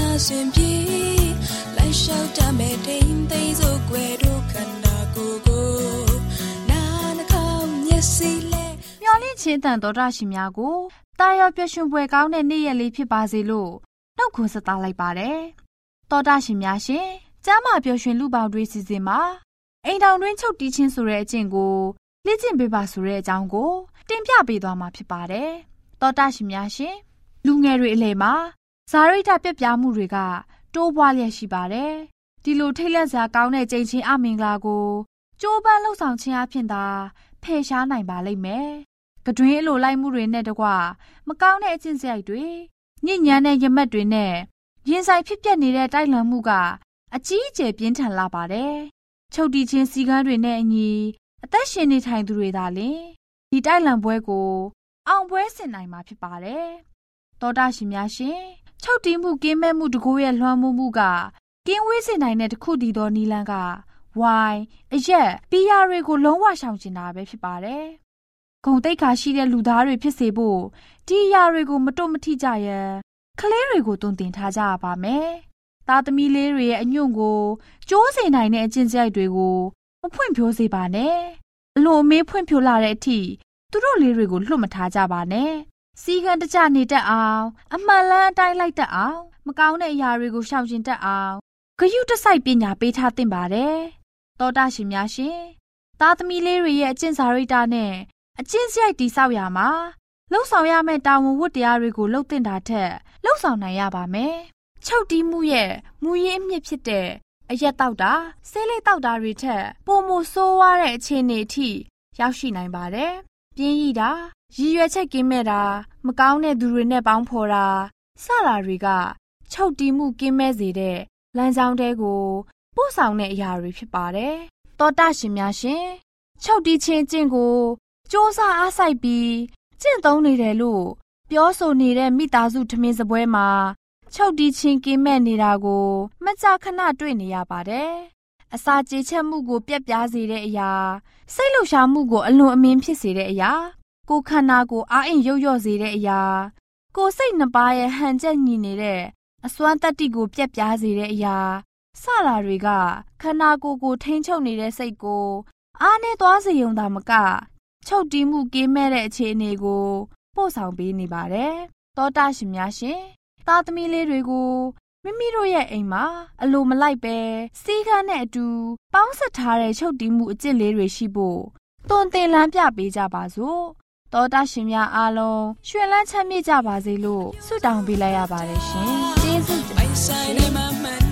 ာ ရှင်ပြေလိုက်လျှောက်တမဲ့တိမ်သိမ်းစို့ွယ်တို့ခန္ဓာကိုယ်ကိုနာနှကောင်းမျက်စိလဲမျောလင့်ချင်းတန်တော်တာရှင်များကိုတာယာပျော်ရွှင်ပွဲကောင်းတဲ့နေ့ရက်လေးဖြစ်ပါစေလို့နှုတ်ခွန်းဆက်သလိုက်ပါတယ်။တော်တာရှင်များရှင်ကျမ်းမာပျော်ရွှင်လူပေါင်းတွေစီစဉ်မှာအိမ်တောင်တွင်းချုပ်တီးချင်းဆိုတဲ့အကျင့်ကိုလေ့ကျင့်ပေးပါဆိုတဲ့အကြောင်းကိုတင်ပြပေးသွားမှာဖြစ်ပါတယ်။တောတာရှင်များရှင်လူငယ်တွေအလဲမှာ ဇာရိတပြက်ပြားမှုတွေက တိုးပွားလျက်ရှိပါတယ်။ဒီလိုထိတ်လန့်စရာကောင်းတဲ့ကြိမ်ချင်းအမင်္ဂလာကိုကြိုးပမ်းလှုပ်ဆောင်ခြင်းအဖြစ်သာဖယ်ရှားနိုင်ပါလိမ့်မယ်။ကတွင်အလိုလိုက်မှုတွေနဲ့တကွမကောင်းတဲ့အကျင့်စရိုက်တွေညဉ့်ညမ်းတဲ့ရမက်တွေနဲ့ရင်ဆိုင်ဖြစ်ပျက်နေတဲ့တိုက်လံမှုကအကြီးအကျယ်ပြင်းထန်လာပါတယ်။ချုပ်တီချင်းစီကန်းတွေနဲ့အညီအသက်ရှင်နေထိုင်သူတွေသာလျှင်ဒီတိုက်လံပွဲကို အောင်ပွဲဆင်နိုင်မှာဖြစ်ပါတယ်။သောတာရှင်များရှင် ချုပ်တီးမှုကင်းမဲ့မှုတကိုးရဲ့လွှမ်းမိုးမှုကကင်းဝေးစေနိုင်တဲ့တခုတည်သောနီလန်းကဝိုင်းအရက်ပီယာတွေကိုလုံးဝရှောင်ကျင်တာပဲဖြစ်ပါတယ်။ဂုံတိတ်ခါရှိတဲ့လူသားတွေဖြစ်စေဖို့ဒီအရာတွေကိုမတွမထိကြရန်ကလေးတွေကိုတုံတင်ထားကြရပါမယ်။သားသမီးလေးတွေရဲ့အညွန့်ကိုကျိုးစေနိုင်တဲ့အကျင့်စရိုက်တွေကိုမဖွင့်ဖြိုးစေပါနဲ့အလိုအမေးဖွင့်ဖြိုးလာတဲ့အထိသူတို့လေးတွေကိုလွတ်မထားကြပါနဲ့ စီကံတကြနေတတ်အောင်အမှန်လန်းအတိုင်းလိုက်တတ်အောင်မကောင်းတဲ့အရာတွေကိုရှောင်ကျဉ်တတ်အောင်ဂယုတစိုက်ပညာပေးထားသင့်ပါတယ်တောတာရှင်များရှင်သားသမီးလေးတွေရဲ့အကျင့်စာရိတ္တနဲ့အကျင့်စရိုက်တိဆောက်ရမှာလှုပ်ဆောင်ရမယ့်တာဝန်ဝတ္တရားတွေကိုလှုပ်တင်တာထက်လှုပ်ဆောင်နိုင်ရပါမယ်ချုပ်တီးမှုရဲ့မူရင်းအမြစ်ဖြစ်တဲ့အရက်တောက်တာဆေးလိပ်တောက်တာတွေထက်ပိုမိုဆိုးဝါးတဲ့အခြေအနေအထိရောက်ရှိနိုင်ပါတယ်။ပြင်းရည်တာ ရည်ရွယ်ချက်ကင်းမဲ့တာမကောင်းတဲ့သူတွေနဲ့ပေါင်းဖော်တာစတာတွေကချုပ်တီးမှုကင်းမဲ့စေတဲ့လမ်းကြောင်းတဲကိုပို့ဆောင်တဲ့အရာတွေဖြစ်ပါတယ်။တောတာရှင်များရှင်ချုပ်တီးခြင်းကျင့်ကိုစ조사အားစိုက်ပြီးကျင့်သုံးနေတယ်လို့ပြောဆိုနေတဲ့မိသားစုထမင်းစပွဲမှာချုပ်တီးချင်းကင်းမဲ့နေတာကိုမကြာခဏတွေ့နေရပါတယ်။အစာကြေချက်မှုကိုပြက်ပြားစေတဲ့အရာစိတ်လှုပ်ရှားမှုကိုအလွန်အမင်းဖြစ်စေတဲ့အရာ ကိုခန္ဓာကိုအားအင်ရုပ်ရော့စေတဲ့အရာကိုစိတ်နှစ်ပါးရဲ့ဟန်ချက်ညီနေတဲ့အစွမ်းတတ္တိကိုပြက်ပြားစေတဲ့အရာစတာတွေကခန္ဓာကိုယ်ကိုထိန်းချုပ်နေတဲ့စိတ်ကိုအားနဲ့သွားစေုံသာမက ချုပ်တီးမှုကင်းမဲ့တဲ့အခြေအနေကိုပို့ဆောင်ပေးနေပါတယ်။သောတာရှင်များရှင်သားသမီးလေးတွေကိုမိမိတို့ရဲ့အိမ်မှာအလိုမလိုက်ပဲစီးကန်းနဲ့အတူပေါင်းဆက်ထားတဲ့ချုပ်တီးမှုအကျင့်လေးတွေရှိဖို့တွန်တင်လန်းပြပေးကြပါစို့ တောတာရှင်များအားလုံးရွှင်လန်းချမ်းမြေ့ကြပါစေလို့ဆုတောင်းပေးလိုက်ရပါတယ်ရှင်ကျေးဇူးတင်ပါတယ်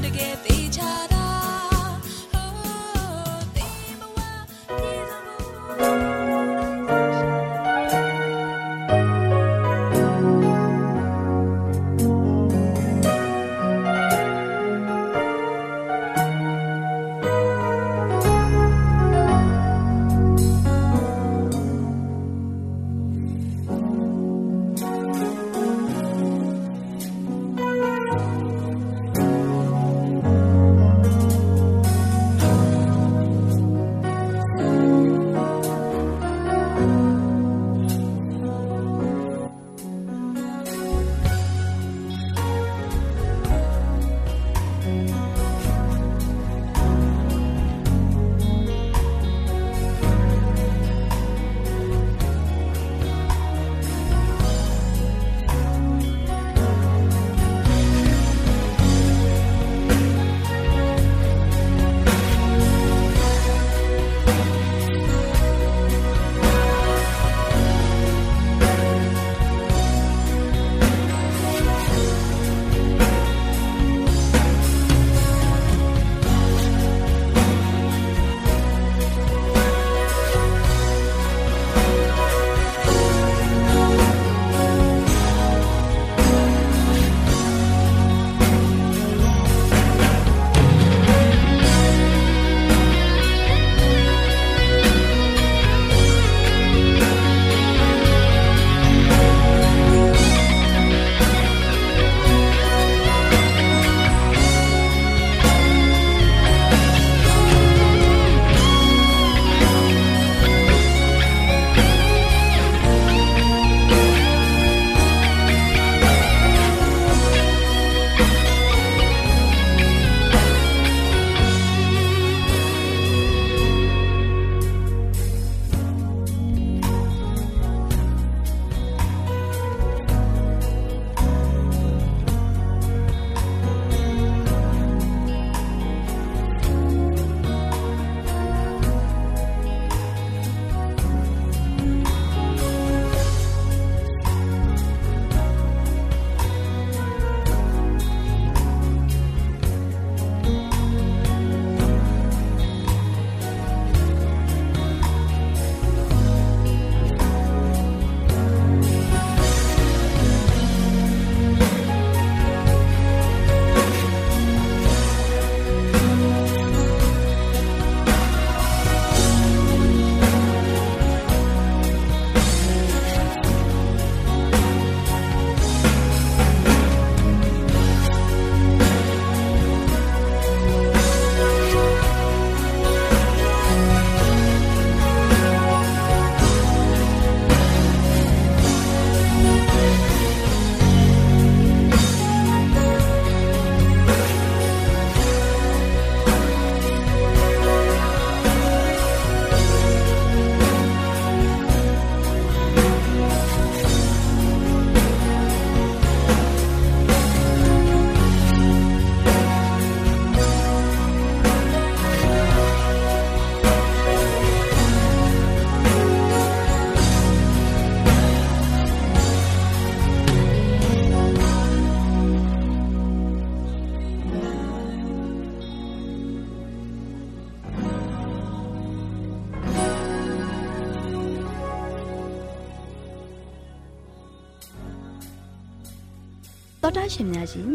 တော်တာရှင်များရှင်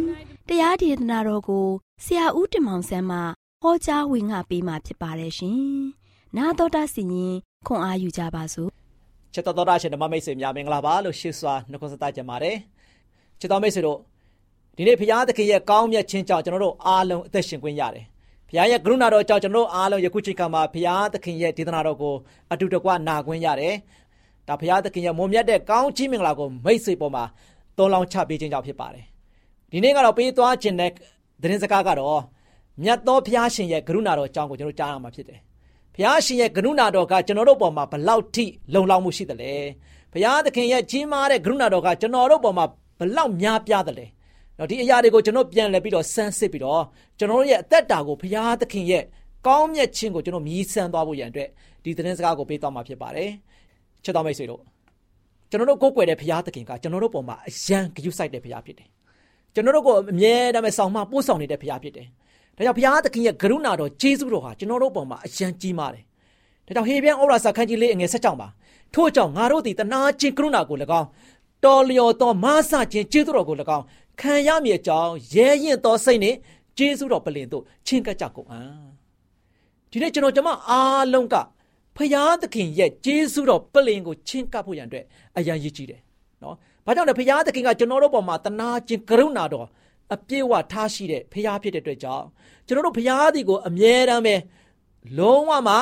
တရားဒေသနာတော်ကိုဆရာဦးတင်မောင်ဆန်းမှဟောကြားဝင်ငါပေးมาဖြစ်ပါတယ်ရှင်။နာတော်တာစီရင်ခွန်အားယူကြပါစို့။ချစ်တော်တော်တာရှင်ဓမ္မမိတ်ဆွေများမင်္ဂလာပါလို့ရှေ့စွာနှုတ်ဆက်ကြပါတယ်။ချစ်တော်မိတ်ဆွေတို့ဒီနေ့ဘုရားသခင်ရဲ့ကောင်းမြတ်ခြင်းကြောင့်ကျွန်တော်တို့အားလုံးအသက်ရှင်ခွင့်ရတယ်။ဘုရားရဲ့ကရုဏာတော်ကြောင့်ကျွန်တော်တို့အားလုံးယခုချိန်ခါမှာဘုရားသခင်ရဲ့ဒေသနာတော်ကိုအတူတကွနာခွင့်ရတယ်။ဒါဘုရားသခင်ရဲ့မွန်မြတ်တဲ့ကောင်းချီးမင်္ဂလာကိုမိတ်ဆွေပေါ်မှာ သုံးလောင်းချပေးခြင်းကြောင့်ဖြစ်ပါတယ်။ဒီနေ့ကတော့ပေးသွားခြင်းတဲ့သတင်းစကားကတော့မြတ်သောဘုရားရှင်ရဲ့ကရုဏာတော်အကြောင်းကိုကျွန်တော်ကြားရမှာဖြစ်တယ်။ဘုရားရှင်ရဲ့ကရုဏာတော်ကကျွန်တော်တို့ပေါ်မှာဘလောက်ထိလုံလောက်မှုရှိသလဲ။ဘုရားသခင်ရဲ့ကြီးမားတဲ့ကရုဏာတော်ကကျွန်တော်တို့ပေါ်မှာဘလောက်များပြားသလဲ။တော့ဒီအရာတွေကိုကျွန်တော်ပြန်လည်ပြီးတော့ဆန်းစစ်ပြီးတော့ကျွန်တော်တို့ရဲ့အသက်တာကိုဘုရားသခင်ရဲ့ကောင်းမြတ်ခြင်းကိုကျွန်တော်မြည်ဆန်းသွားဖို့ရန်အတွက်ဒီသတင်းစကားကိုပေးသွားမှာဖြစ်ပါတယ်။ချစ်တော်မိတ်ဆွေတို့ ကျွန်တော်တို့ကိုးကွယ်တဲ့ဘုရားသခင်ကကျွန်တော်တို့ပေါ်မှာအယံဂရုစိုက်တဲ့ဘုရားဖြစ်တယ်။ကျွန်တော်တို့ကိုအမြဲတမ်းဆောင်မပို့ဆောင်နေတဲ့ဘုရားဖြစ်တယ်။ဒါကြောင့်ဘုရားသခင်ရဲ့ကရုဏာတော်ကျေးဇူးတော်ဟာကျွန်တော်တို့ပေါ်မှာအယံကြီးမားတယ်။ဒါကြောင့်ဟေပြန်ဩရာစာခန်းကြီးလေးအငယ်ဆက်ကြောင်ပါ။ထို့ကြောင့်ငါတို့သည်တနာချင်းကရုဏာကို၎င်းတော်လျော်သောမဆခြင်းကျေးဇူးတော်ကို၎င်းခံရမည်အကြောင်းရဲရင်သောစိတ်နှင့်ကျေးဇူးတော်ပလင်တို့ချင်းကပ်ကြကုန်အံ့။ဒီနေ့ကျွန်တော်ကျမအားလုံးက ဖရာသခင်ရဲ့ကျေးဇူးတော်ပလင်ကိုချင်းကပ်ဖို့ရန်အတွက်အရန်ရည်ကြီးတယ်နော်။ဘာကြောင့်လဲဖရာသခင်ကကျွန်တော်တို့ပေါ်မှာတနာခြင်းကရုဏာတော်အပြည့်ဝထားရှိတဲ့ဖရာဖြစ်တဲ့အတွက်ကြောင့်ကျွန်တော်တို့ဖရာဒီကိုအမြဲတမ်းပဲလုံးဝမှ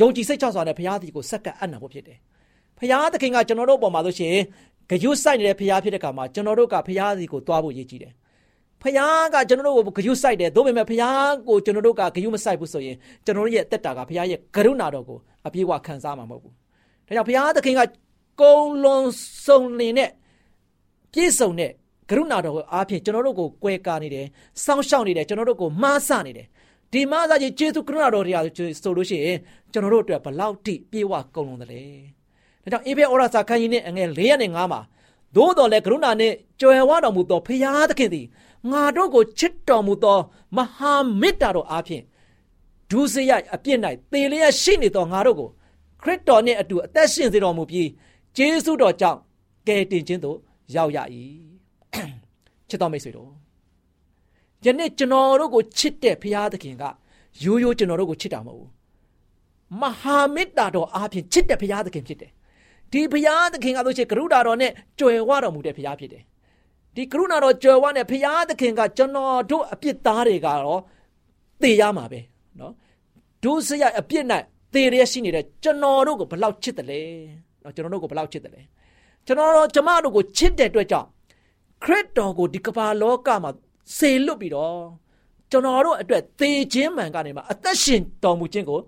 ယုံကြည်စိတ်ချစွာနဲ့ဖရာဒီကိုစက္ကပ်အံ့နာဖို့ဖြစ်တယ်။ဖရာသခင်ကကျွန်တော်တို့ပေါ်မှာဆိုရှင်ဂယုစိုက်နေတဲ့ဖရာဖြစ်တဲ့ခါမှာကျွန်တော်တို့ကဖရာဒီကိုတွားဖို့ရည်ကြီးတယ် ဖယားကကျွန်တော်တို့ကိုဂရုစိုက်တယ်ဒါပေမဲ့ဖယားကိုကျွန်တော်တို့ကဂရုမစိုက်ဘူးဆိုရင်ကျွန်တော်တို့ရဲ့အသက်တာကဖယားရဲ့ကရုဏာတော်ကိုအပြည့်အဝခံစားမှာမဟုတ်ဘူးဒါကြောင့်ဖယားသခင်ကကုံလွန်စုံလင်တဲ့ပြည့်စုံတဲ့ကရုဏာတော်ကိုအားဖြင့်ကျွန်တော်တို့ကိုကွဲကားနေတယ်စောင့်ရှောက်နေတယ်ကျွန်တော်တို့ကိုမှားဆနေတယ်ဒီမှားစားခြင်းကျေးဇူးကရုဏာတော်တွေဆိုလို့ရှိရင်ကျွန်တော်တို့အတွက်ဘလောက်ထိပြေဝကုန်လုံးတယ်လေဒါကြောင့်အေဖေဩရစာခန်းကြီးနဲ့အငယ်၄ရက်နဲ့၅မှာသို့တော်လည်းကရုဏာနှင့်ကြွယ်ဝတော်မူသောဖယားသခင်သည် ငါတို့ကိုချစ်တော်မူသော မဟာမေတ္တာတော်အားဖြင့်ဒုစရိုက်အပြစ်၌သေလျက်ရှိနေသောငါတို့ကိုခရစ်တော်နှင့်အတူအသက်ရှင်စေတော်မူပြီးဂျေဇုတော်ကြောင့်ကယ်တင်ခြင်းသို့ရောက်ရ၏ချစ်တော်မိတ်ဆွေတို့ယနေ့ကျွန်တော်တို့ကိုချစ်တဲ့ဘုရားသခင်ကရိုးရိုးကျွန်တော်တို့ကိုချစ်တာမဟုတ်ဘူးမဟာမေတ္တာတော်အားဖြင့်ချစ်တဲ့ဘုရားသခင်ဖြစ်တယ်ဒီဘုရားသခင်ကဆိုချင်ကရုဏာတော်နဲ့ကြွယ်ဝတော်မူတဲ့ဘုရားဖြစ်တယ် ဒီကရုဏာတော်ကြွယ်ဝနဲ့ဘုရားသခင်ကကျွန်တော်တို့အပြစ်သားတွေကတော့သေရမှာပဲနော်ဒုစရိုက်အပြစ်၌သေရရှိနေတဲ့ကျွန်တော်တို့ကိုဘလောက်ချစ်တယ်လဲနော်ကျွန်တော်တို့ကိုဘလောက်ချစ်တယ်လဲကျွန်တော်တို့ကျမတို့ကိုချစ်တဲ့အတွက်ကြောင့်ခရစ်တော်ကိုဒီကမ္ဘာလောကမှာဆေလွတ်ပြီးတော့ကျွန်တော်တို့အတွက်သေခြင်းမှန်ကနေမှာအသက်ရှင်တော်မူခြင်းကို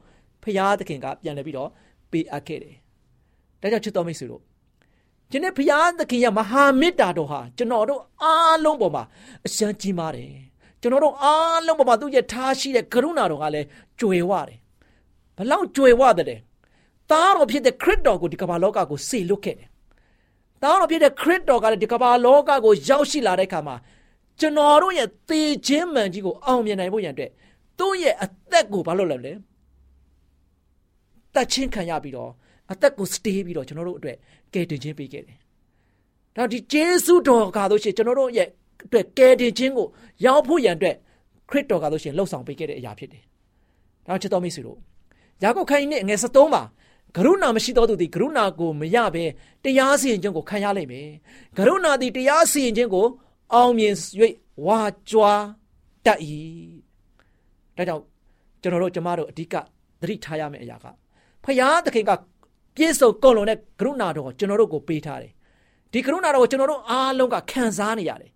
ဖရာသခင်ကပြန်လည်ပြီးတော့ပေးအပ်ခဲ့တယ်ဒါကြောင့်ချစ်တော်မိတ်ဆွေတို့ ဒီနေ့ဘုရားသခင်ရဲ့မဟာမေတ္တာတော်ဟာကျွန်တော်တို့အားလုံးပေါ်မှာအရှမ်းကြီးမားတယ်ကျွန်တော်တို့အားလုံးပေါ်မှာသူ့ရဲ့ထားရှိတဲ့ကရုဏာတော်ကလည်းကြွယ်ဝတယ်ဘလောက်ကြွယ်ဝတယ်သားတော်ဖြစ်တဲ့ခရစ်တော်ကိုဒီကမ္ဘာလောကကိုစေလွတ်ခဲ့တယ်သားတော်ဖြစ်တဲ့ခရစ်တော်ကလည်းဒီကမ္ဘာလောကကိုရောက်ရှိလာတဲ့အခါမှာကျွန်တော်တို့ရဲ့သေခြင်းမှန်ကြီးကိုအောင်မြင်နိုင်ဖို့ရန်အတွက်သူ့ရဲ့အသက်ကိုဘာလို့လဲလဲတတ်ချင်းခံရပြီးတော့အသက်ကိုစတေးပြီးတော့ကျွန်တော်တို့အတွက် ကယ်တင်ခြင်းပေးခဲ့တယ်။ဒါဒီဂျေစုတော်ကားလို့ရှိရင်ကျွန်တော်တို့ရဲ့အတွက်ကယ်တင်ခြင်းကိုရောက်ဖို့ရန်အတွက်ခရစ်တော်ကားလို့ရှိရင်လှုပ်ဆောင်ပေးခဲ့တဲ့အရာဖြစ်တယ်။ဒါချစ်တော်မိတ်ဆွေတို့ယာကုပ်ခိုင်းနဲ့ငယ်73မှာကရုဏာမရှိသောသူသည်ကရုဏာကိုမရဘဲတရားစီရင်ခြင်းကိုခံရလိမ့်မယ်။ကရုဏာသည်တရားစီရင်ခြင်းကို အောင်မြင်၍ဝါကြွားတတ်၏။ဒါကြောင့်ကျွန်တော်တို့ကျမတို့အဓိကသတိထားရမယ့်အရာကဖယားသခင်က ပြည့်စုံကုန်လုံးတဲ့ကရုဏာတော်ကိုကျွန်တော်တို့ကိုပေးထားတယ်ဒီကရုဏာတော်ကိုကျွန်တော်တို့အားလုံးကခံစားနေရတယ်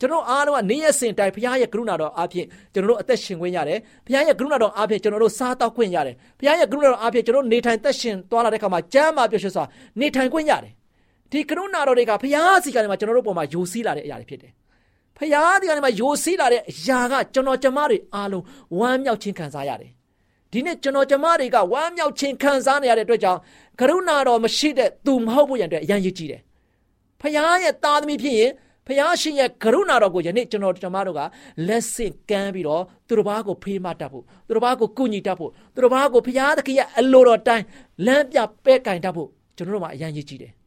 ကျွန်တော်အားလုံးကနေရစင်တိုင်ဘုရားရဲ့ကရုဏာတော်အားဖြင့်ကျွန်တော်တို့အသက်ရှင်ခွင့်ရတယ်ဘုရားရဲ့ကရုဏာတော်အားဖြင့်ကျွန်တော်တို့စားတောက်ခွင့်ရတယ်ဘုရားရဲ့ကရုဏာတော်အားဖြင့်ကျွန်တော်တို့နေထိုင်သက်ရှင်သွားလာတဲ့အခါမှာကျမ်းမာပျော်ရွှင်စွာနေထိုင်ခွင့်ရတယ်ဒီကရုဏာတော်တွေကဘုရားစီကနေမှာကျွန်တော်တို့ပေါ်မှာယိုစီးလာတဲ့အရာတွေဖြစ်တယ်ဖယားဒီကနေမှာယိုစီးလာတဲ့အရာကကျွန်တော်ကျမတွေအားလုံးဝမ်းမြောက်ခြင်းခံစားရတယ် ဒီနေ့ကျွန်တော်ကျမတွေကဝမ်းမြောက်ခြင်းခံစားနေရတဲ့အတွက်ကြောင့်ကရုဏာတော်မရှိတဲ့သူမဟုတ်ဘူးရန်အတွက်အရန်ရည်ကြည့်တယ်။ဖခင်ရဲ့သားသမီးဖြစ်ရင်ဖခင်ရှင်ရဲ့ကရုဏာတော်ကိုယနေ့ကျွန်တော်ကျမတို့ကလက်ဆင့်ကမ်းပြီးတော့သူတို့ဘာကိုဖေးမတတ်ဖို့သူတို့ဘာကိုကုညီတတ်ဖို့သူတို့ဘာကိုဖခင်သခင်ရဲ့အလိုတော်တိုင်းလမ်းပြပဲကင်တတ်ဖို့ကျွန်တော်တို့မှာအရန်ရည်ကြည့်တယ်။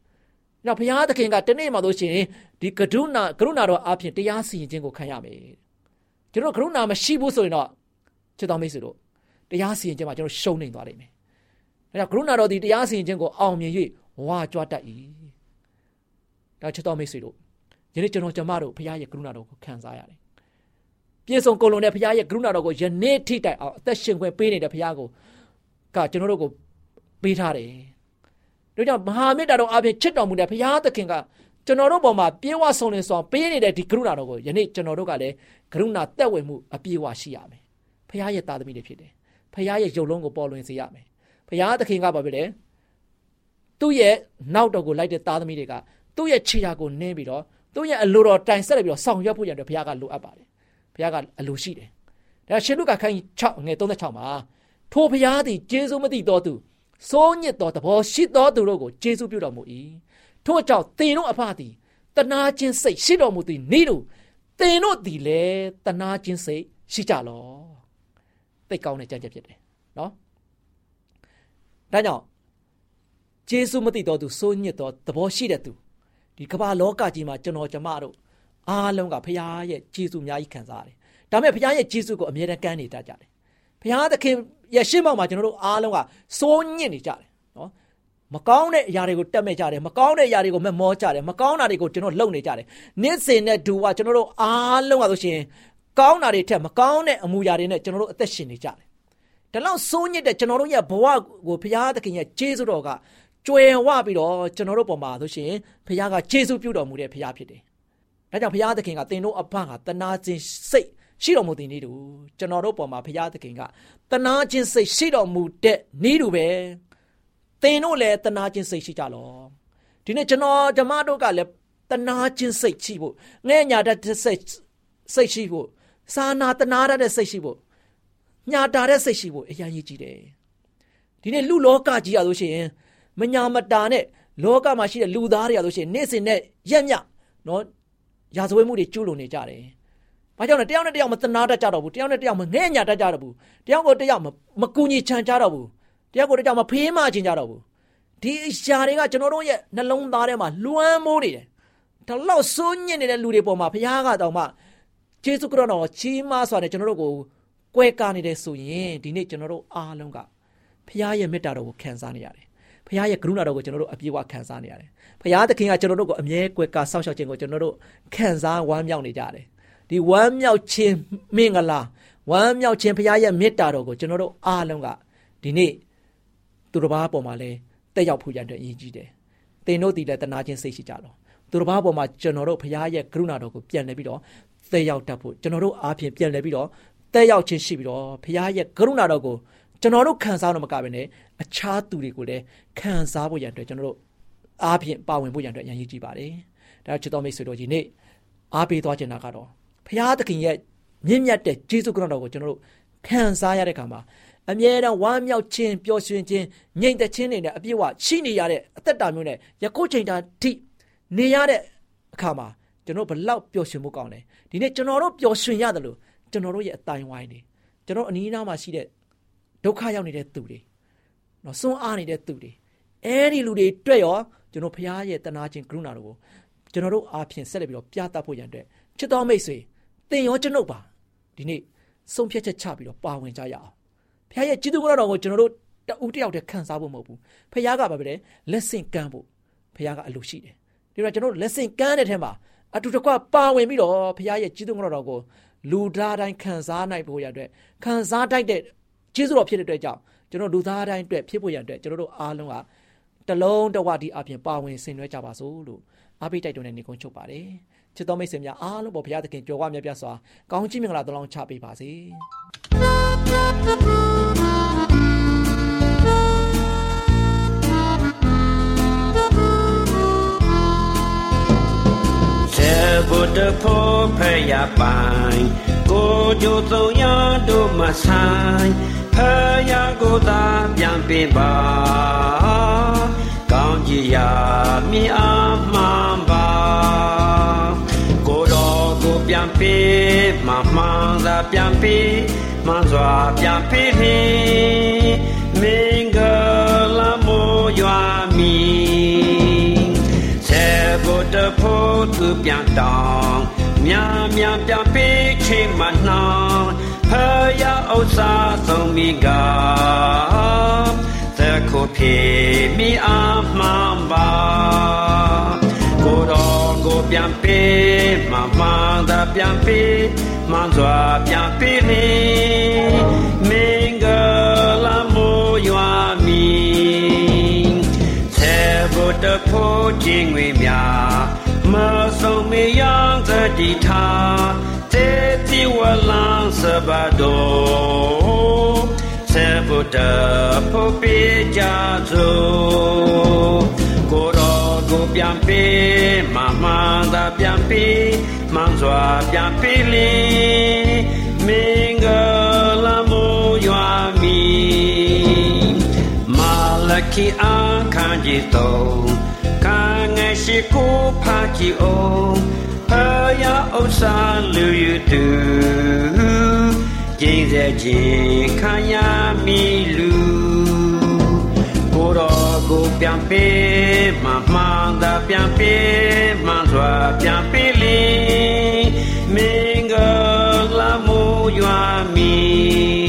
။နောက်ဘုရားသခင်ကတနေ့မှလို့ရှိရင်ဒီကရုဏာကရုဏာတော်အပြင်တရားစီရင်ခြင်းကိုခံရမယ်။ကျွန်တော်ကရုဏာမရှိဘူးဆိုရင်တော့ချစ်တော်မိတ်ဆွေတို့ တရားစီရင်ခြင်းမှာကျွန်တော်ရှုံးနေသွားလိမ့်မယ်။ဒါကြောင့်ကရုဏာတော်ဒီတရားစီရင်ခြင်းကိုအောင်မြင်၍ဝါကြွတတ်၏။ဒါချစ်တော်မိတ်ဆွေတို့ယနေ့ကျွန်တော်ကျမတို့ဘုရားရဲ့ကရုဏာတော်ကိုခံစားရတယ်။ပြည့်စုံကုန်လုံးတဲ့ဘုရားရဲ့ကရုဏာတော်ကိုယနေ့ထိတိုင်အောင်အသက်ရှင်ခွင့်ပေးနေတဲ့ဘုရားကိုကကျွန်တော်တို့ကိုပေးထားတယ်။ဒါကြောင့်မဟာမေတ္တာတော်အပြင်ချစ်တော်မူတဲ့ဘုရားသခင်ကကျွန်တော်တို့ပေါ်မှာပြေဝဆုံနေဆောင်ပေးနေတဲ့ဒီကရုဏာတော်ကိုယနေ့ကျွန်တော်တို့ကလည်းကရုဏာတက်ဝင်မှုအပြည့်အဝရှိရမယ်။ဘုရားရဲ့သားသမီးတွေဖြစ်တယ်။ ဘုရားရဲ့ယုံလုံးကိုပေါ်လွင်စေရမယ်။ဘုရားသခင်ကဘာဖြစ်လဲ။သူ့ရဲ့နောက်တော်ကိုလိုက်တဲ့သားသမီးတွေကသူ့ရဲ့ခြေရာကိုနင်းပြီးတော့သူ့ရဲ့အလိုတော်တိုင်ဆက်လက်ပြီးတော့ဆောင်ရွက်ဖို့ရတဲ့ဘုရားကလိုအပ်ပါတယ်။ဘုရားကအလိုရှိတယ်။ဒါရှင်လုကာခန်းကြီး6ငယ်36မှာထိုဘုရားသည်ကျေးဇူးမသိတော်သူစိုးညစ်သောသဘောရှိသောသူတို့ကိုကျေးဇူးပြုတော်မူ၏ထို့ကြောင့်သင်တို့အဖသည်တနာခြင်းစိတ်ရှိတော်မူသည်နေ့တို့သင်တို့သည်လည်းတနာခြင်းစိတ်ရှိကြလော သိကောင်းတဲ့ကြံ့ကြက်ဖြစ်တယ်နော်ဒါကြောင့်ကျေးဇူးမသိတော်သူစိုးညစ်သောသဘောရှိတဲ့သူဒီကမ္ဘာလောကကြီးမှာကျွန်တော်ကျမတို့အားလုံးကဖခင်ရဲ့ကျေးဇူးအများကြီးခံစားရတယ်ဒါပေမဲ့ဖခင်ရဲ့ကျေးဇူးကိုအမြဲတမ်းကမ်းနေတတ်ကြတယ်ဖခင်သခင်ရဲ့ရှေ့မှောက်မှာကျွန်တော်တို့အားလုံးကစိုးညစ်နေကြတယ်နော်မကောင်းတဲ့အရာတွေကိုတက်မဲ့ကြတယ်မကောင်းတဲ့အရာတွေကိုမမောကြတယ်မကောင်းတာတွေကိုကျွန်တော်လုံနေကြတယ်နေ့စဉ်နဲ့ဒူကကျွန်တော်တို့အားလုံးကဆိုရှင် ကောင်းတာတွေထက်မကောင်းတဲ့အမူအရာတွေနဲ့ကျွန်တော်တို့အသက်ရှင်နေကြတယ်ဒါလောက်စိုးညစ်တဲ့ကျွန်တော်တို့ရဲ့ဘဝကိုဘုရားသခင်ရဲ့ကျေးဇူးတော်ကကြွယ်ဝပြီးတော့ကျွန်တော်တို့ပေါ်မှာဆိုရှင်ဘုရားကကျေးဇူးပြုတော်မူတဲ့ဘုရားဖြစ်တယ်ဒါကြောင့်ဘုရားသခင်ကသင်တို့အဖကတနာခြင်းစိတ်ရှိတော်မူတဲ့နေ့တူကျွန်တော်တို့ပေါ်မှာဘုရားသခင်ကတနာခြင်းစိတ်ရှိတော်မူတဲ့နေ့တူပဲသင်တို့လည်းတနာခြင်းစိတ်ရှိကြလောဒီနေ့ကျွန်တော်ဓမ္မတို့ကလည်းတနာခြင်းစိတ်ရှိဖို့ငဲ့ညာတတ်စိတ်စိတ်ရှိဖို့ စာနာတနာရတဲ့စိတ်ရှိဖို့ညာတာတဲ့စိတ်ရှိဖို့အရင်ရည်ကြည့်တယ်ဒီနေ့လူလောကကြီးရလို့ရှိရင်မညာမတာနဲ့လောကမှာရှိတဲ့လူသားတွေရလို့ရှိရင်နေ့စဉ်နဲ့ရက်မြနော်ရာဇဝဲမှုတွေကျူးလွန်နေကြတယ်ဘာကြောင့်လဲတယောက်နဲ့တယောက်မသနာတတ်ကြတော့ဘူးတယောက်နဲ့တယောက်မငဲ့ညာတတ်ကြတော့ဘူးတယောက်ကိုတယောက်မကူညီချမ်းကြတော့ဘူးတယောက်ကိုတယောက်မဖေးမချင်းကြတော့ဘူးဒီရှာတွေကကျွန်တော်တို့ရဲ့နှလုံးသားထဲမှာလွှမ်းမိုးနေတယ်ဒါလောက်စိုးညစ်နေတဲ့လူတွေပေါ်မှာဘုရားကတော့မှ ယေရှုခရစ်တော်ချီးမားစွာနဲ့ကျွန်တော်တို့ကိုကွဲကားနေတယ်ဆိုရင်ဒီနေ့ကျွန်တော်တို့အားလုံးကဘုရားရဲ့မေတ္တာတော်ကိုခံစားနေရတယ်ဘုရားရဲ့ကရုဏာတော်ကိုကျွန်တော်တို့အပြည့်အဝခံစားနေရတယ်ဘုရားသခင်ကကျွန်တော်တို့ကိုအမြဲကွယ်ကာစောင့်ရှောက်ခြင်းကိုကျွန်တော်တို့ခံစားဝမ်းမြောက်နေကြတယ်ဒီဝမ်းမြောက်ခြင်းမင်္ဂလာဝမ်းမြောက်ခြင်းဘုရားရဲ့မေတ္တာတော်ကိုကျွန်တော်တို့အားလုံးကဒီနေ့သူတစ်ပါးပေါ်မှာလဲတက်ရောက်ဖို့ရတဲ့အရေးကြီးတယ်။သင်တို့ဒီလည်းတနာခြင်းစိတ်ရှိကြတော့သူတစ်ပါးပေါ်မှာကျွန်တော်တို့ဘုရားရဲ့ကရုဏာတော်ကိုပြန်လှည့်ပြီးတော့ တက်ရောက်တတ်ဖို့ကျွန်တော်တို့အားဖြင့်ပြန်လှည့်ပြီးတော့တက်ရောက်ခြင်းရှိပြီးတော့ဘုရားရဲ့ကရုဏာတော်ကိုကျွန်တော်တို့ခံစားတော့မကဘဲနဲ့အခြားသူတွေကိုလည်းခံစားဖို့ရန်အတွက်ကျွန်တော်တို့အားဖြင့်ပါဝင်ဖို့ရန်အတွက်အရေးကြီးပါတယ်။ဒါချစ်တော်မိတ်ဆွေတို့ဒီနေ့အားပေးသွားခြင်းတာကတော့ဘုရားသခင်ရဲ့မြင့်မြတ်တဲ့ဂျေဇုခရစ်တော်ကိုကျွန်တော်တို့ခံစားရတဲ့အခါမှာအမြဲတမ်းဝမ်းမြောက်ခြင်းပျော်ရွှင်ခြင်းငြိမ်သက်ခြင်းတွေနဲ့အပြည့်အဝရှိနေရတဲ့အသက်တာမျိုးနဲ့ယခုချိန်တာထိနေရတဲ့အခါမှာ ကျွန်တော်ဘလောက်ပျော်ရွှင်မှုကောင်းလဲဒီနေ့ကျွန်တော်တို့ပျော်ရွှင်ရတယ်လို့ကျွန်တော်တို့ရဲ့အတိုင်းဝိုင်းနေကျွန်တော်အနီးအနားမှာရှိတဲ့ဒုက္ခရောက်နေတဲ့သူတွေနော်စွန့်အားနေတဲ့သူတွေအဲဒီလူတွေတွေ့ရောကျွန်တော်ဖရားရဲ့တနာခြင်းကရုဏာတော်ကိုကျွန်တော်တို့အားဖြင့်ဆက်လက်ပြီးတော့ပြသဖို့ရန်အတွက်ချစ်တော်မိတ်ဆွေသင်ရောကျွန်ုပ်ပါဒီနေ့ဆုံးဖြတ်ချက်ချပြီးတော့ပါဝင်ကြရအောင်ဖခင်ရဲ့ကြီးသူကတော်ကိုကျွန်တော်တို့တဦးတယောက်တည်းခံစားဖို့မဟုတ်ဘူးဖခင်ကဘာပဲလဲလက်ဆင့်ကမ်းဖို့ဖခင်ကအလိုရှိတယ်ဒီတော့ကျွန်တော်တို့လက်ဆင့်ကမ်းတဲ့ထဲမှာ အတူတကွပါဝင်ပြီးတော့ဖခင်ရဲ့ကြီးသူကတော်ကိုလူသားတိုင်းခံစားနိုင်ဖို့ရတဲ့ခံစားတတ်တဲ့ကျေးဇူးတော်ဖြစ်တဲ့အတွက်ကြောင့်ကျွန်တော်လူသားတိုင်းအတွက်ဖြစ်ဖို့ရတဲ့ကျွန်တော်တို့အားလုံးကတလုံးတဝတီအပြင်ပါဝင်ဆင်နွှဲကြပါစို့လို့အားပေးတိုက်တွန်းတဲ့နေကုန်းချုပ်ပါတယ်ချစ်တော်မိတ်ဆွေများအားလုံးပေါ်ဘုရားသခင်ကြွယ်ဝမြတ်ပြစွာကောင်းချီးမင်္ဂလာတလောင်းချပေးပါစေ ဘုဒ္ဓဖို့ဖရပိုင်ကိုကြိုသုံးရတို့မဆိုင်ဖရကိုသာပြန်ပေးပါကောင်းကြီးရာမြင်အားမှန်ပါပြန်ပေးမမှန်သာပြန်ပေးမှန်စွာပြန်ပေးမည်မင်္ဂလာမိုးရွာမီ ဆတဖို့သူပြန်တောင်းမြန်မြန်ပြန်ပေးချိန်မနှောင်းဖယားဥစ္စာဆုံးမိကသက္ခုဖြေမိအာမှန်ပါကိုတော်ကိုပြန်ပေးမမှန်သာပြန်ပေးမှန်စွာပြန်ပေးနေမင်္ဂလာမိုးရွာမီ သေဘုဒ္ဓဖို့ခြင်းငွေများမဆုံးမယံသတိထားသေတိဝလံစဘတော်သေဘုဒ္ဓဖို့ပေကြသောကိုတော်ကိုပြန်ပေးမမှန်သာပြန်ပေးမှန်စွာ ခိအခန်းကြီးတော်ခံငယ်ရှိကိုဖာကြည့်အောင်ဖယားဥစ္စာလူယူတူကျင်းစေခြင်းခံရမီလူကိုတော်ကိုပြန်ပေးမမှန်သာပြန်ပေးမှန်စွာပြန်ပေးလေမင်္ဂလာမိုးရွာမီမာလ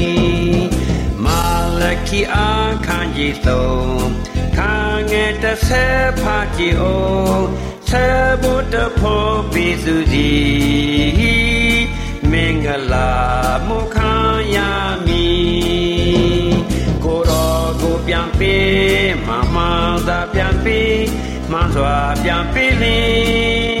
ခိအခန်းကြီးသုံးခံငယ်တစ်ဆက်ဖာကြည့်အောင်ဆေဘုတ္တဖို့ပိစုစီမင်္ဂလာမုခာယာမီကိုတော်ကိုပြန်ပေးမမှန်သာပြန်ပေးမှန်စွာပြန်ပေးလေမ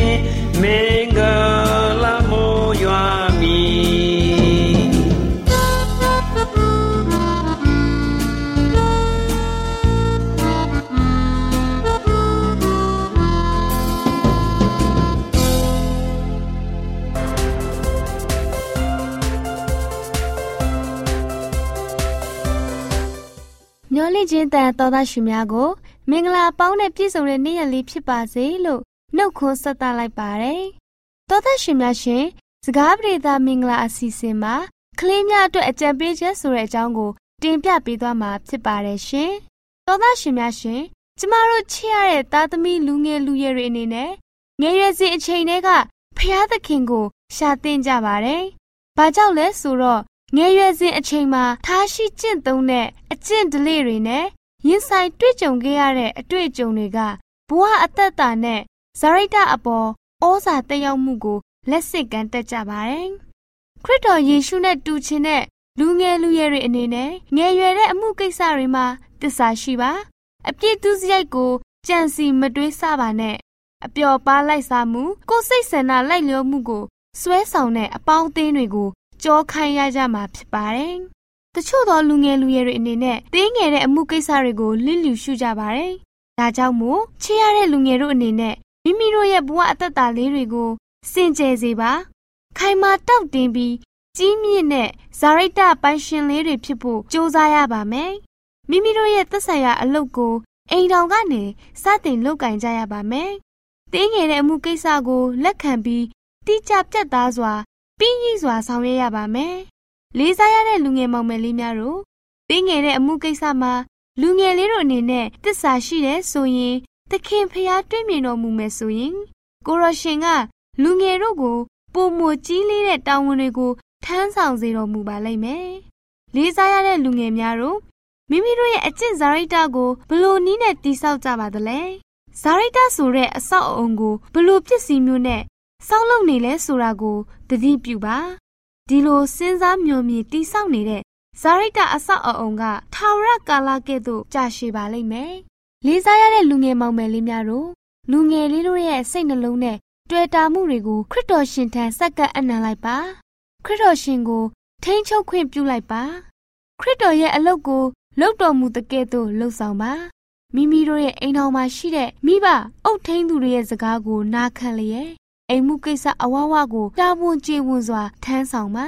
မျောလင့်ခြင်းတန်တော်သားရှင်များကို မင်္ဂလာပေါင်းနဲ့ပြည့်စုံတဲ့နေ့ရက်လေးဖြစ်ပါစေလို့နှုတ်ခွန်းဆက်သလိုက်ပါတယ်။တော်သားရှင်များရှင်စကားပြေသာမင်္ဂလာအစီအစဉ်မှာကလေးများအတွက်အကြံပေးချက်ဆိုတဲ့အကြောင်းကို တင်ပြပေးသွားမှာဖြစ်ပါတယ်ရှင်။တော်သားရှင်များရှင်ကျမတို့ချစ်ရတဲ့သားသမီးလူငယ်လူရွယ်တွေအနေနဲ့ငယ်ရွယ်စဉ်အချိန်တွေကဖျားသခင်ကို ရှာသင်ကြပါတယ်။ဘာကြောင့်လဲဆိုတော့ ငယ်ရွယ်စဉ်အချိန်မှာထားရှိကျင့်သုံးတဲ့အကျင့်ဓလေ့တွေနဲ့ရင်ဆိုင်တွေ့ကြုံခဲ့ရတဲ့အတွေ့အကြုံတွေကဘဝအသက်တာနဲ့ဇာရိတအပေါ်ဩဇာတက်ရောက်မှုကိုလက်ဆင့်ကမ်းတတ်ကြပါတယ်။ခရစ်တော်ယေရှုနဲ့တူချင်တဲ့လူငယ်လူရွယ်တွေအနေနဲ့ငယ်ရွယ်တဲ့အမှုကိစ္စတွေမှာတစ္ဆာရှိပါအပြစ်ဒုစရိုက်ကိုကြံစီမတွေးဆပါနဲ့အပျော်ပါလိုက်စားမှုကိုယ်စိတ်ဆန္ဒလိုက်လျောမှုကိုစွဲဆောင်တဲ့အပေါင်းအသင်းတွေကို ကြောခိုင်းရကြမှာဖြစ်ပါတယ်။တချို့သောလူငယ်လူရွယ်တွေအနေနဲ့တင်းငယ်တဲ့အမှုကိစ္စတွေကိုလစ်လျူရှုကြပါတယ်။ဒါကြောင့်မို့ချစ်ရတဲ့လူငယ်တို့အနေနဲ့မိမိတို့ရဲ့ဘဝအသက်တာလေးတွေကိုစင်ကြယ်စေပါ။ခိုင်မာတောက်တင်ပြီးကြီးမြင့်တဲ့ဇာရိတပိုင်ရှင်လေးတွေဖြစ်ဖို့ကြိုးစားရပါမယ်။မိမိတို့ရဲ့သက်ဆိုင်ရာအလုပ်ကိုအိမ်ထောင်ကနေစတင်လုပ်ကင်ကြရပါမယ်။တင်းငယ်တဲ့အမှုကိစ္စကိုလက်ခံပြီးတိကျပြတ်သားစွာ ပြီးရည်စွာဆောင်ရွက်ရပါမယ်။လေးစားရတဲ့လူငယ်မောင်မယ်လေးများတို့တင်းငယ်တဲ့အမှုကိစ္စမှာလူငယ်လေးတို့အနေနဲ့တစ္ဆာရှိတဲ့ဆိုရင်သခင်ဖျားတွေ့မြင်တော်မူမယ်ဆိုရင်ကိုရရှင်ကလူငယ်တို့ကိုပုံမကြီးလေးတဲ့တာဝန်တွေကိုထမ်းဆောင်စေတော်မူပါလိမ့်မယ်။လေးစားရတဲ့လူငယ်များတို့မိမိတို့ရဲ့အကျင့်ဇာရိတကိုဘလို့နီးနဲ့တိဆောက်ကြပါသလဲ။ဇာရိတဆိုတဲ့အဆောက်အအုံကိုဘလို့ပစ္စည်းမျိုးနဲ့ဆောက်လုပ်နေလဲဆိုတာကို သတိပြုပါဒီလိုစဉ်းစားမျှော်မြင်တိဆောက်နေတဲ့ဇာရိတအဆောက်အအုံကထာဝရကာလကဲ့သို့ကြာရှည်ပါလိမ့်မယ်လေးစားရတဲ့လူငယ်မောင်မယ်လေးများတို့လူငယ်လေးတို့ရဲ့စိတ်နှလုံးနဲ့တွေ့တာမှုတွေကိုခရစ်တော်ရှင်ထံစက္ကပ်အနံလိုက်ပါခရစ်တော်ရှင်ကို ထိန်းချုပ်ခွင့်ပြုလိုက်ပါခရစ်တော်ရဲ့အလုပ်ကိုလုပ်တော်မူတဲ့ကဲ့သို့လှုပ်ဆောင်ပါမိမိတို့ရဲ့အိမ်တော်မှာရှိတဲ့မိဘအုပ်ထိန်းသူတွေရဲ့စကားကိုနားခံလျက် အိမ်မှုကိစ္စအဝဝကိုတာဝန်ကျေဝန်စွာထမ်းဆောင်ပါ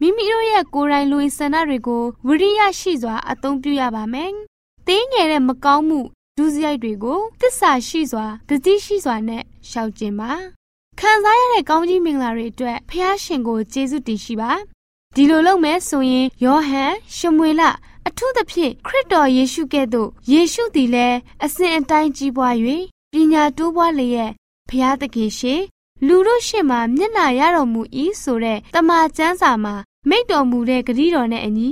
မိမိတို့ရဲ့ကိုယ်တိုင်လူဆန္ဒတွေကိုဝိရိယရှိစွာအသုံးပြုရပါမယ်။တင်းငယ်တဲ့မကောင်းမှုဒုစရိုက်တွေကိုတစ္ဆာရှိစွာတတိရှိစွာနဲ့ရှောက်ကျင်ပါ။ခံစားရတဲ့ကောင်းကြီးမင်္ဂလာတွေအတွက်ဖះရှင်ကိုကျေးဇူးတင်ရှိပါ။ဒီလိုလုပ်မယ်ဆိုရင်ယောဟန်ရှမွေလအထူးသဖြင့်ခရစ်တော်ယေရှုကဲ့သို့ယေရှုသည်လည်းအစဉ်အတိုင်းကြီးပွား၍ပညာတိုးပွားလျက်ဖဖျားသခင်ရှင် လူတို့ရှေ့မှာမျက်နှာရတော်မူ၏ဆိုတဲ့တမန်ကျမ်းစာမှာမိတ်တော်မူတဲ့ဂရုတော်နဲ့အညီ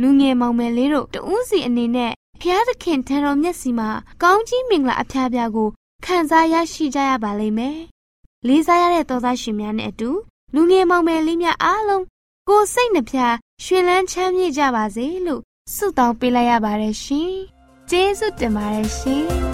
လူငယ်မောင်မယ်လေးတို့တဦးစီအနေနဲ့ဖျားသခင်ထံတော်မျက်စီမှာကောင်းကြီးမင်္ဂလာအဖျားဖျားကိုခံစားရရှိကြရပါလိမ့်မယ်။လေးစားရတဲ့သောသားရှင်များနဲ့အတူလူငယ်မောင်မယ်လေးများအားလုံးကိုယ်စိတ်နှဖျားရွှင်လန်းချမ်းမြေ့ကြပါစေလို့ဆုတောင်းပေးလိုက်ရပါတယ်ရှင်။ကျေးဇူးတင်ပါတယ်ရှင်။။